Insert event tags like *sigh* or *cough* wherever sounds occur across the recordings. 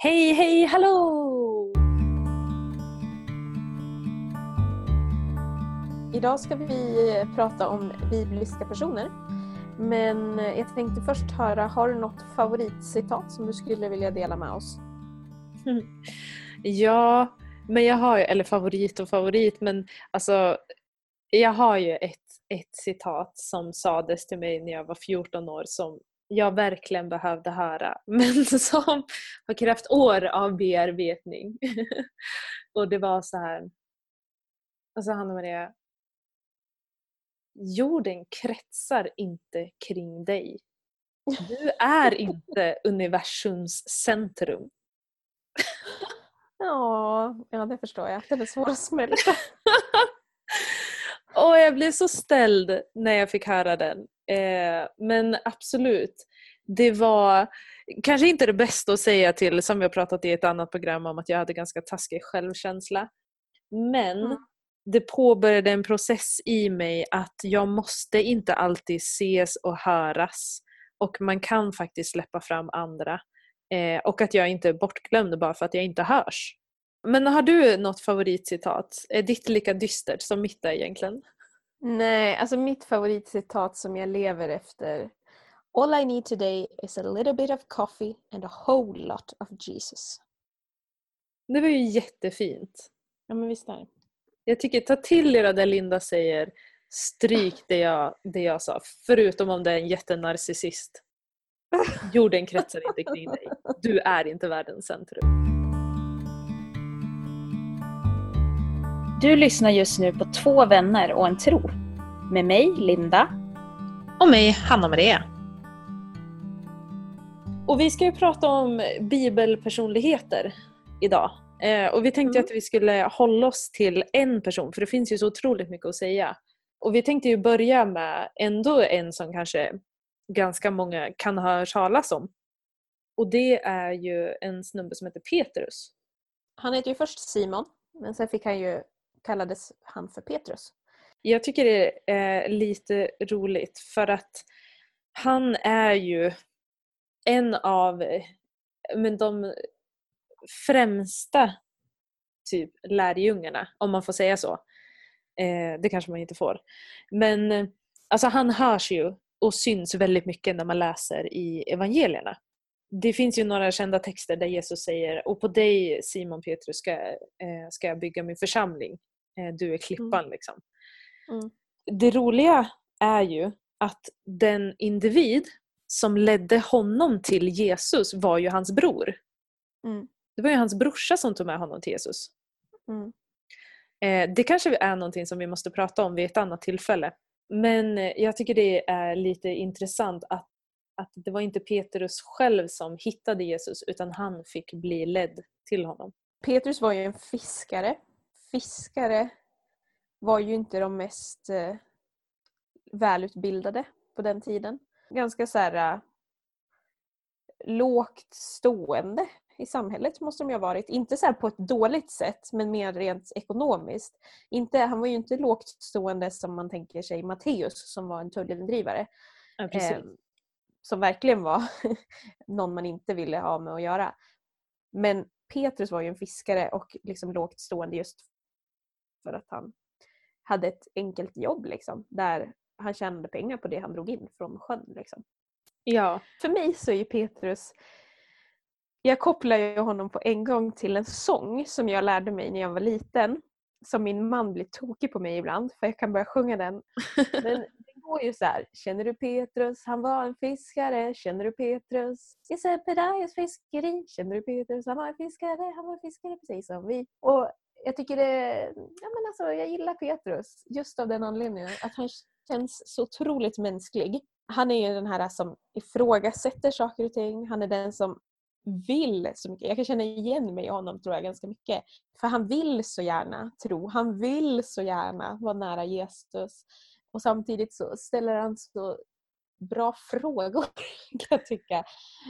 Hej, hej, hallå! Idag ska vi prata om bibliska personer. Men jag tänkte först höra, har du något favoritcitat som du skulle vilja dela med oss? *laughs* Ja, men jag har ju, eller favorit och favorit, men alltså jag har ju ett, ett citat som sades till mig när jag var 14 år som jag verkligen behövde höra *laughs* men som har krävt år av bearbetning. *laughs* och det var så här. Alltså Hanna Maria. Jorden kretsar inte kring dig. Du är *laughs* inte universums centrum. Ja, ja det förstår jag. Det är svårt att smälta. och jag blev så ställd när jag fick höra den. Eh, men absolut, det var kanske inte det bästa att säga till, som har pratat i ett annat program om, att jag hade ganska taskig självkänsla. Men mm. det påbörjade en process i mig att jag måste inte alltid ses och höras. Och man kan faktiskt släppa fram andra. Eh, och att jag inte är bortglömd bara för att jag inte hörs. Men har du något favoritcitat? Är ditt lika dystert som mitt är egentligen? Nej, alltså mitt favoritcitat som jag lever efter All I need today is a little bit of coffee and a whole lot of Jesus. Det var ju jättefint. Ja men visst är det. Jag tycker, ta till er det Linda säger. Stryk det jag, det jag sa. Förutom om det är en jättenarcissist. *laughs* Jorden kretsar inte kring dig. Du är inte världens centrum. Du lyssnar just nu på Två vänner och en tro. Med mig, Linda. Och mig, Hanna-Maria. Och vi ska ju prata om bibelpersonligheter idag. Eh, och vi tänkte mm. att vi skulle hålla oss till en person för det finns ju så otroligt mycket att säga. Och vi tänkte ju börja med ändå en som kanske ganska många kan ha hört talas om. Och det är ju en snubbe som heter Petrus. Han heter ju först Simon men sen fick han ju, kallades han för Petrus. Jag tycker det är eh, lite roligt för att han är ju en av eh, men de främsta typ lärjungarna, om man får säga så. Eh, det kanske man inte får. Men alltså han hörs ju och syns väldigt mycket när man läser i evangelierna. Det finns ju några kända texter där Jesus säger och på dig Simon Petrus ska, ska jag bygga min församling. Eh, du är klippan mm. liksom. Mm. Det roliga är ju att den individ som ledde honom till Jesus var ju hans bror. Mm. Det var ju hans brorsa som tog med honom till Jesus. Mm. Eh, det kanske är någonting som vi måste prata om vid ett annat tillfälle. Men eh, jag tycker det är lite intressant att, att det var inte Petrus själv som hittade Jesus utan han fick bli ledd till honom. Petrus var ju en fiskare. Fiskare var ju inte de mest eh, välutbildade på den tiden ganska så här äh, lågt stående i samhället måste de ju ha varit. Inte så på ett dåligt sätt men mer rent ekonomiskt. Inte, han var ju inte lågt stående som man tänker sig Matteus som var en tullindrivare. Ja, eh, som verkligen var *laughs* någon man inte ville ha med att göra. Men Petrus var ju en fiskare och liksom lågt stående just för att han hade ett enkelt jobb liksom, där han tjänade pengar på det han drog in från sjön. Liksom. Ja. För mig så är ju Petrus, jag kopplar ju honom på en gång till en sång som jag lärde mig när jag var liten. Som min man blir tokig på mig ibland för jag kan börja sjunga den. *laughs* Men det går ju så här. Känner du Petrus? Han var en fiskare. Känner du Petrus? I Sebedaios fiskeri. Känner du Petrus? Han var en fiskare. Han var en fiskare precis som vi. Och jag tycker det, ja men alltså jag gillar Petrus just av den anledningen att han känns så otroligt mänsklig. Han är ju den här som ifrågasätter saker och ting. Han är den som vill så mycket. Jag kan känna igen mig i honom tror jag ganska mycket. För han vill så gärna tro. Han vill så gärna vara nära Jesus. Och samtidigt så ställer han så bra frågor *laughs* kan jag tycka.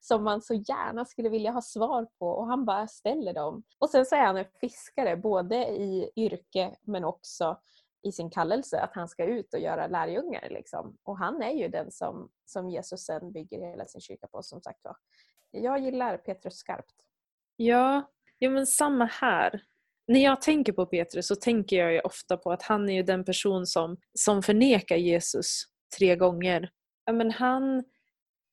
Som man så gärna skulle vilja ha svar på och han bara ställer dem. Och sen så är han en fiskare både i yrke men också i sin kallelse att han ska ut och göra lärjungar. Liksom. Och han är ju den som, som Jesus sen bygger hela sin kyrka på som sagt var. Jag gillar Petrus skarpt. Ja, ja men samma här. När jag tänker på Petrus så tänker jag ju ofta på att han är ju den person som, som förnekar Jesus tre gånger. Ja, men han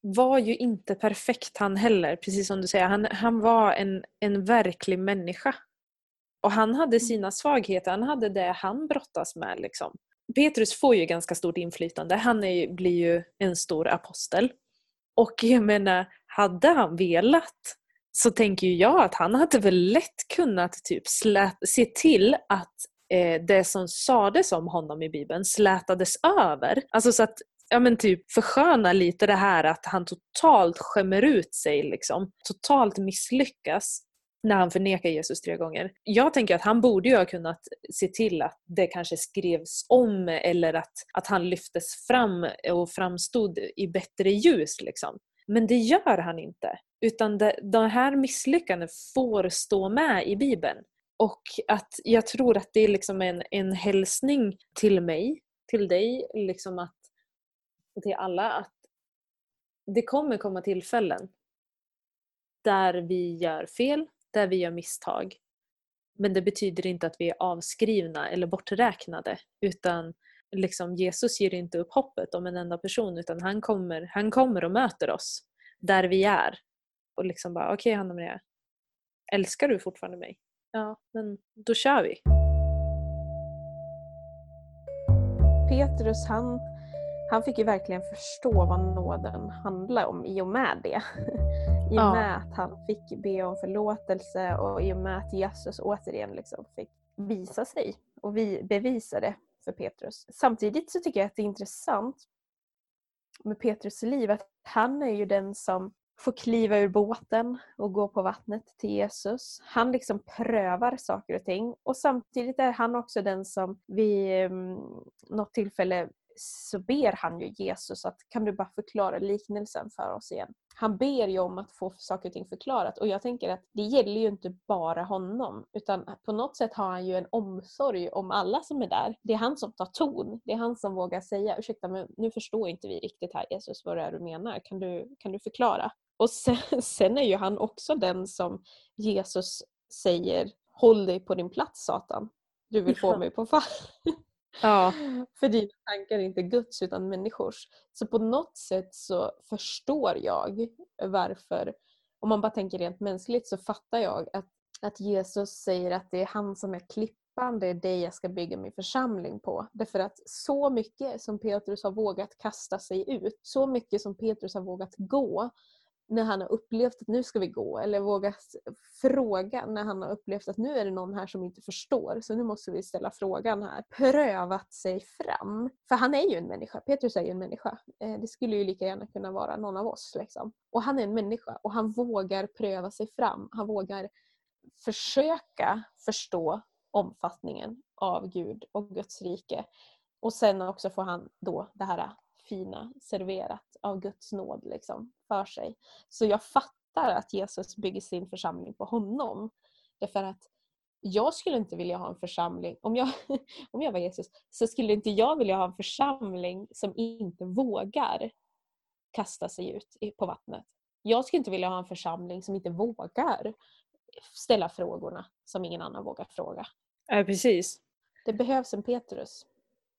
var ju inte perfekt han heller, precis som du säger. Han, han var en, en verklig människa. Och han hade Mm. sina svagheter, han hade det han brottas med. Liksom. Petrus får ju ganska stort inflytande, han är, ju- blir ju en stor apostel. Och jag menar, hade han velat så tänker ju jag att han hade väl lätt kunnat typ slät, se till att eh, det som sades om honom i Bibeln slätades över. Alltså så att ja men typ försköna lite det här att han totalt skämmer ut sig liksom. Totalt misslyckas när han förnekar Jesus tre gånger. Jag tänker att han borde ju ha kunnat se till att det kanske skrevs om eller att, att han lyftes fram och framstod i bättre ljus. Liksom. Men det gör han inte. Utan det, de här misslyckandena får stå med i Bibeln. Och att jag tror att det är liksom en, en hälsning till mig, till dig, liksom att, till alla att det kommer komma tillfällen där vi gör fel, där vi gör misstag. Men det betyder inte att vi är avskrivna eller borträknade. Utan liksom Jesus ger inte upp hoppet om en enda person utan han kommer, han kommer och möter oss där vi är. Och liksom bara, okej okay, Hanna Maria, älskar du fortfarande mig? Ja, men då kör vi. Petrus han, han fick ju verkligen förstå vad nåden handlar om i och med det. *laughs* I och Ja. med att han fick be om förlåtelse och i och med att Jesus återigen liksom fick visa sig och vi bevisa det för Petrus. Samtidigt så tycker jag att det är intressant med Petrus liv att han är ju den som får kliva ur båten och gå på vattnet till Jesus. Han liksom prövar saker och ting och samtidigt är han också den som vid um, något tillfälle så ber han ju Jesus att kan du bara förklara liknelsen för oss igen. Han ber ju om att få saker och ting förklarat och jag tänker att det gäller ju inte bara honom utan på något sätt har han ju en omsorg om alla som är där. Det är han som tar ton. Det är han som vågar säga ursäkta men nu förstår inte vi riktigt här Jesus vad det är du menar. Kan du, kan du förklara? Och sen, *laughs* sen är ju han också den som Jesus säger håll dig på din plats Satan. Du vill få mig på fall. *laughs* Ja. *laughs* För dina tankar är inte Guds utan människors. Så på något sätt så förstår jag varför, om man bara tänker rent mänskligt så fattar jag att, att Jesus säger att det är han som är klippan, det är dig jag ska bygga min församling på. Därför att så mycket som Petrus har vågat kasta sig ut, så mycket som Petrus har vågat gå när han har upplevt att nu ska vi gå eller vågat fråga när han har upplevt att nu är det någon här som inte förstår så nu måste vi ställa frågan här. Prövat sig fram. För han är ju en människa, Petrus är ju en människa. Eh, det skulle ju lika gärna kunna vara någon av oss. Liksom. Och han är en människa och han vågar pröva sig fram. Han vågar försöka förstå omfattningen av Gud och Guds rike. Och sen också får han då det här fina serverat av Guds nåd liksom, för sig. Så jag fattar att Jesus bygger sin församling på honom. Därför att jag skulle inte vilja ha en församling, om jag, *laughs* om jag var Jesus, så skulle inte jag vilja ha en församling som inte vågar kasta sig ut på vattnet. Jag skulle inte vilja ha en församling som inte vågar ställa frågorna som ingen annan vågar fråga. ja, precis. Det behövs en Petrus.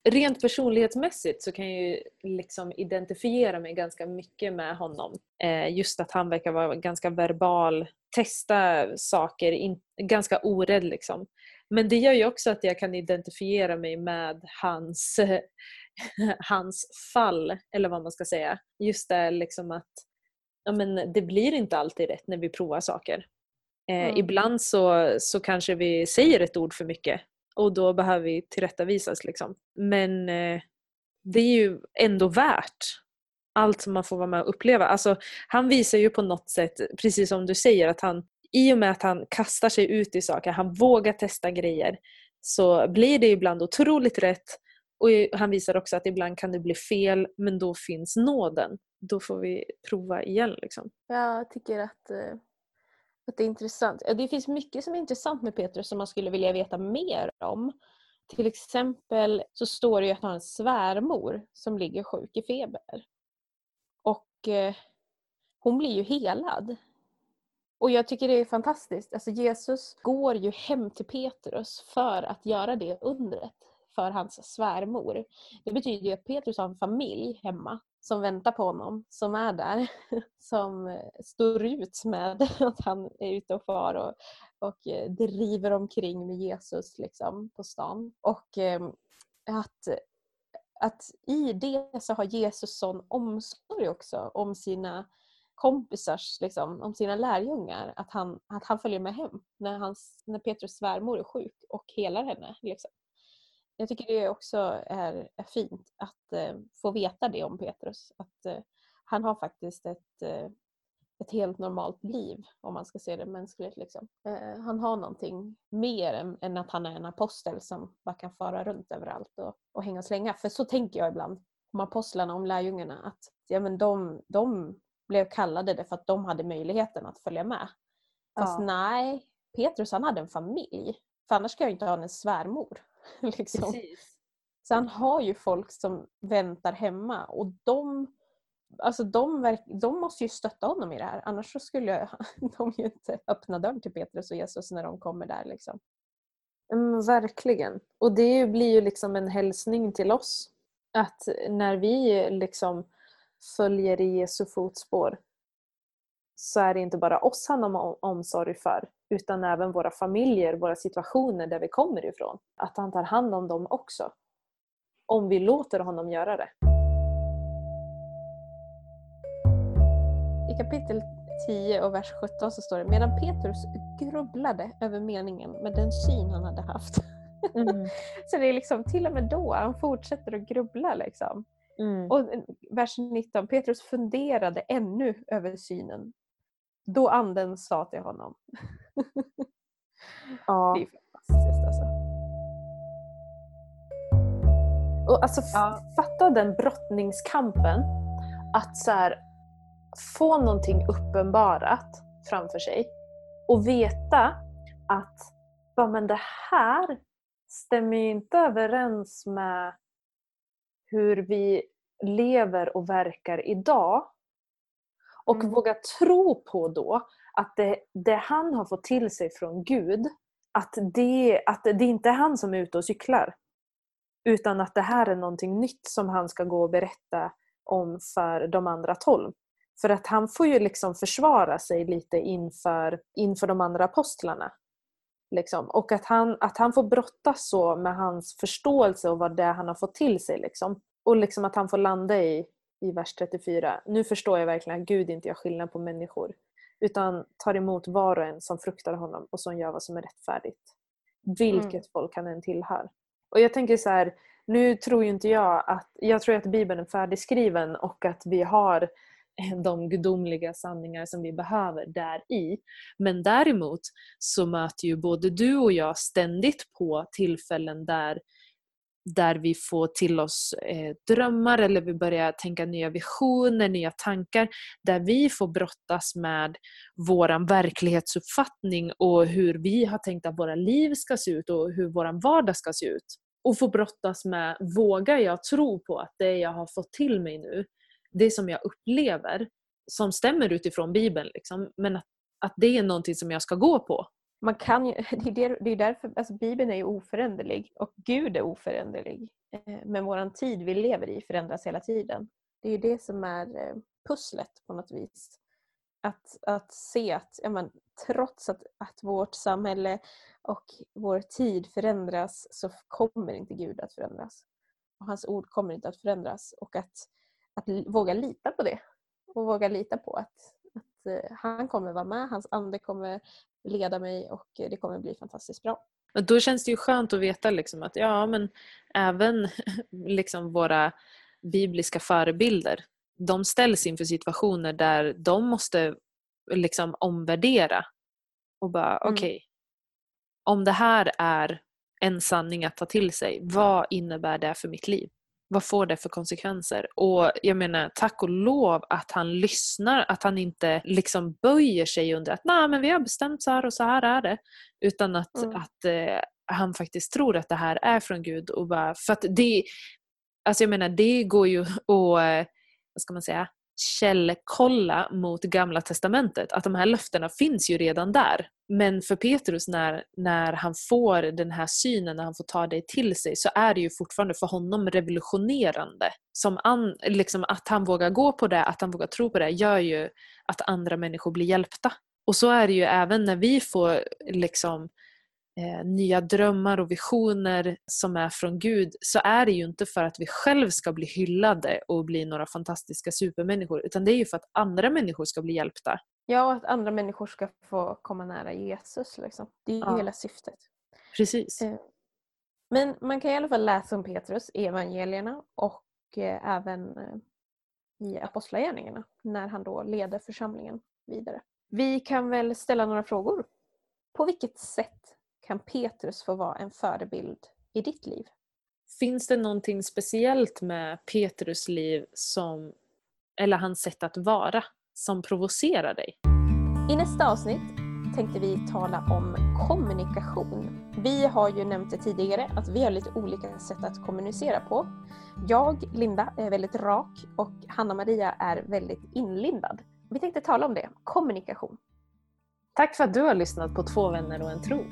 Rent personlighetsmässigt så kan jag ju liksom identifiera mig ganska mycket med honom. Eh, just att han verkar vara ganska verbal, testa saker, ganska orädd liksom. Men det gör ju också att jag kan identifiera mig med hans, *laughs* hans fall, eller vad man ska säga. Just det liksom att ja, men det blir inte alltid rätt när vi provar saker. Eh, Mm. Ibland så, så kanske vi säger ett ord för mycket och då behöver vi tillrättavisas. Liksom. Men eh, det är ju ändå värt allt som man får vara med och uppleva. Alltså, han visar ju på något sätt, precis som du säger, att han i och med att han kastar sig ut i saker, han vågar testa grejer, så blir det ibland otroligt rätt. Och han visar också att ibland kan det bli fel, men då finns nåden. Då får vi prova igen. Liksom. Jag tycker att, eh, att det är intressant. Det finns mycket som är intressant med Petrus som man skulle vilja veta mer om. Till exempel så står det ju att han har en svärmor som ligger sjuk i feber. Och eh, hon blir ju helad. Och jag tycker det är fantastiskt. Alltså Jesus går ju hem till Petrus för att göra det undret för hans svärmor. Det betyder ju att Petrus har en familj hemma som väntar på honom, som är där, *laughs* som eh, står ut med *laughs* att han är ute och far och, och eh, driver omkring med Jesus liksom, på stan. Och ehm, att, att i det så har Jesus sån omsorg också om sina kompisars, liksom, om sina lärjungar, att han, att han följer med hem när, hans, när Petrus svärmor är sjuk och helar henne. Liksom. Jag tycker det också är, är fint att eh, få veta det om Petrus. Att eh, han har faktiskt ett, eh, ett helt normalt liv om man ska se det mänskligt. Liksom. Han har någonting mer än, än, att han är en apostel som bara kan fara runt överallt och, och hänga och slänga. För så tänker jag ibland om apostlarna, om lärjungarna. Att ja, men de, de blev kallade det för att de hade möjligheten att följa med. Fast ja. nej, Petrus han hade en familj. För annars ska jag inte ha en svärmor. *laughs* liksom. Så han har ju folk som väntar hemma och de, alltså de, de måste ju stötta honom i det här. Annars så skulle *laughs* de ju inte öppna dörren till Petrus och Jesus när de kommer där. Liksom. Mm, verkligen. Och det blir ju liksom en hälsning till oss. Att när vi liksom följer i Jesu fotspår så är det inte bara oss han har omsorg för utan även våra familjer, våra situationer där vi kommer ifrån. Att han tar hand om dem också. Om vi låter honom göra det. I kapitel 10 och vers 17 så står det Medan Petrus grubblade över meningen med den syn han hade haft. Mm. *laughs* så det är liksom till och med då han fortsätter att grubbla. Liksom. Mm. Och vers 19, Petrus funderade ännu över synen. Då anden sa till honom. Ja. Det är fantastiskt alltså. Och alltså ja. fatta den brottningskampen. Att så här, få någonting uppenbarat framför sig och veta att men det här stämmer ju inte överens med hur vi lever och verkar idag. Och mm. våga tro på då att det, det han har fått till sig från Gud, att det, att det inte är han som är ute och cyklar. Utan att det här är någonting nytt som han ska gå och berätta om för de andra tolv. För att han får ju liksom försvara sig lite inför, inför de andra apostlarna. Liksom. Och att han, att han får brottas så med hans förståelse och vad det är han har fått till sig. Liksom. Och liksom att han får landa i, i vers 34. Nu förstår jag verkligen att Gud inte gör skillnad på människor. Utan tar emot var och en som fruktar honom och som gör vad som är rättfärdigt. Vilket mm. folk han än tillhör. Och jag tänker så här, nu tror ju inte jag att, jag tror att Bibeln är färdigskriven och att vi har *laughs* de gudomliga sanningar som vi behöver där i. Men däremot så möter ju både du och jag ständigt på tillfällen där där vi får till oss eh, drömmar eller vi börjar tänka nya visioner, nya tankar. Där vi får brottas med vår verklighetsuppfattning och hur vi har tänkt att våra liv ska se ut och hur vår vardag ska se ut. Och få brottas med, vågar jag tro på att det jag har fått till mig nu, det som jag upplever, som stämmer utifrån Bibeln, liksom, men att, att det är någonting som jag ska gå på man kan ju, *laughs* det, är, det är därför, alltså Bibeln är ju oföränderlig och Gud är oföränderlig. Eh, men vår tid vi lever i förändras hela tiden. Det är ju det som är eh, pusslet på något vis. Att, att se att ja, men, trots att, att vårt samhälle och vår tid förändras så kommer inte Gud att förändras. Och hans ord kommer inte att förändras. Och att, att våga lita på det. Och våga lita på att, att eh, han kommer vara med, hans ande kommer leda mig och det kommer bli fantastiskt bra. Och då känns det ju skönt att veta liksom att ja, men även *laughs* liksom våra bibliska förebilder de ställs inför situationer där de måste liksom omvärdera och bara mm. okej, okay, om det här är en sanning att ta till sig, vad innebär det för mitt liv? Vad får det för konsekvenser? Och jag menar, tack och lov att han lyssnar, att han inte liksom böjer sig under att nej men vi har bestämt så här och så här är det. Utan att, mm. att eh, han faktiskt tror att det här är från Gud. Och bara, för att det, alltså jag menar, det går ju *laughs* att, eh, vad ska man säga, källkolla mot gamla testamentet. Att de här löftena finns ju redan där. Men för Petrus när, när han får den här synen, när han får ta det till sig, så är det ju fortfarande för honom revolutionerande. Som an, liksom att han vågar gå på det, att han vågar tro på det, gör ju att andra människor blir hjälpta. Och så är det ju även när vi får liksom eh, nya drömmar och visioner som är från Gud så är det ju inte för att vi själv ska bli hyllade och bli några fantastiska supermänniskor utan det är ju för att andra människor ska bli hjälpta. Ja, och att andra människor ska få komma nära Jesus. Liksom. Det är ju Ja. hela syftet. Precis. Eh, Men man kan i alla fall läsa om Petrus i evangelierna och eh, även eh, i Apostlagärningarna när han då leder församlingen vidare. Vi kan väl ställa några frågor. På vilket sätt kan Petrus få vara en förebild i ditt liv? Finns det någonting speciellt med Petrus liv som, eller hans sätt att vara som provocerar dig? I nästa avsnitt tänkte vi tala om kommunikation. Vi har ju nämnt det tidigare att vi har lite olika sätt att kommunicera på. Jag, Linda, är väldigt rak och Hanna-Maria är väldigt inlindad. Vi tänkte tala om det, kommunikation. Tack för att du har lyssnat på Två vänner och en tro.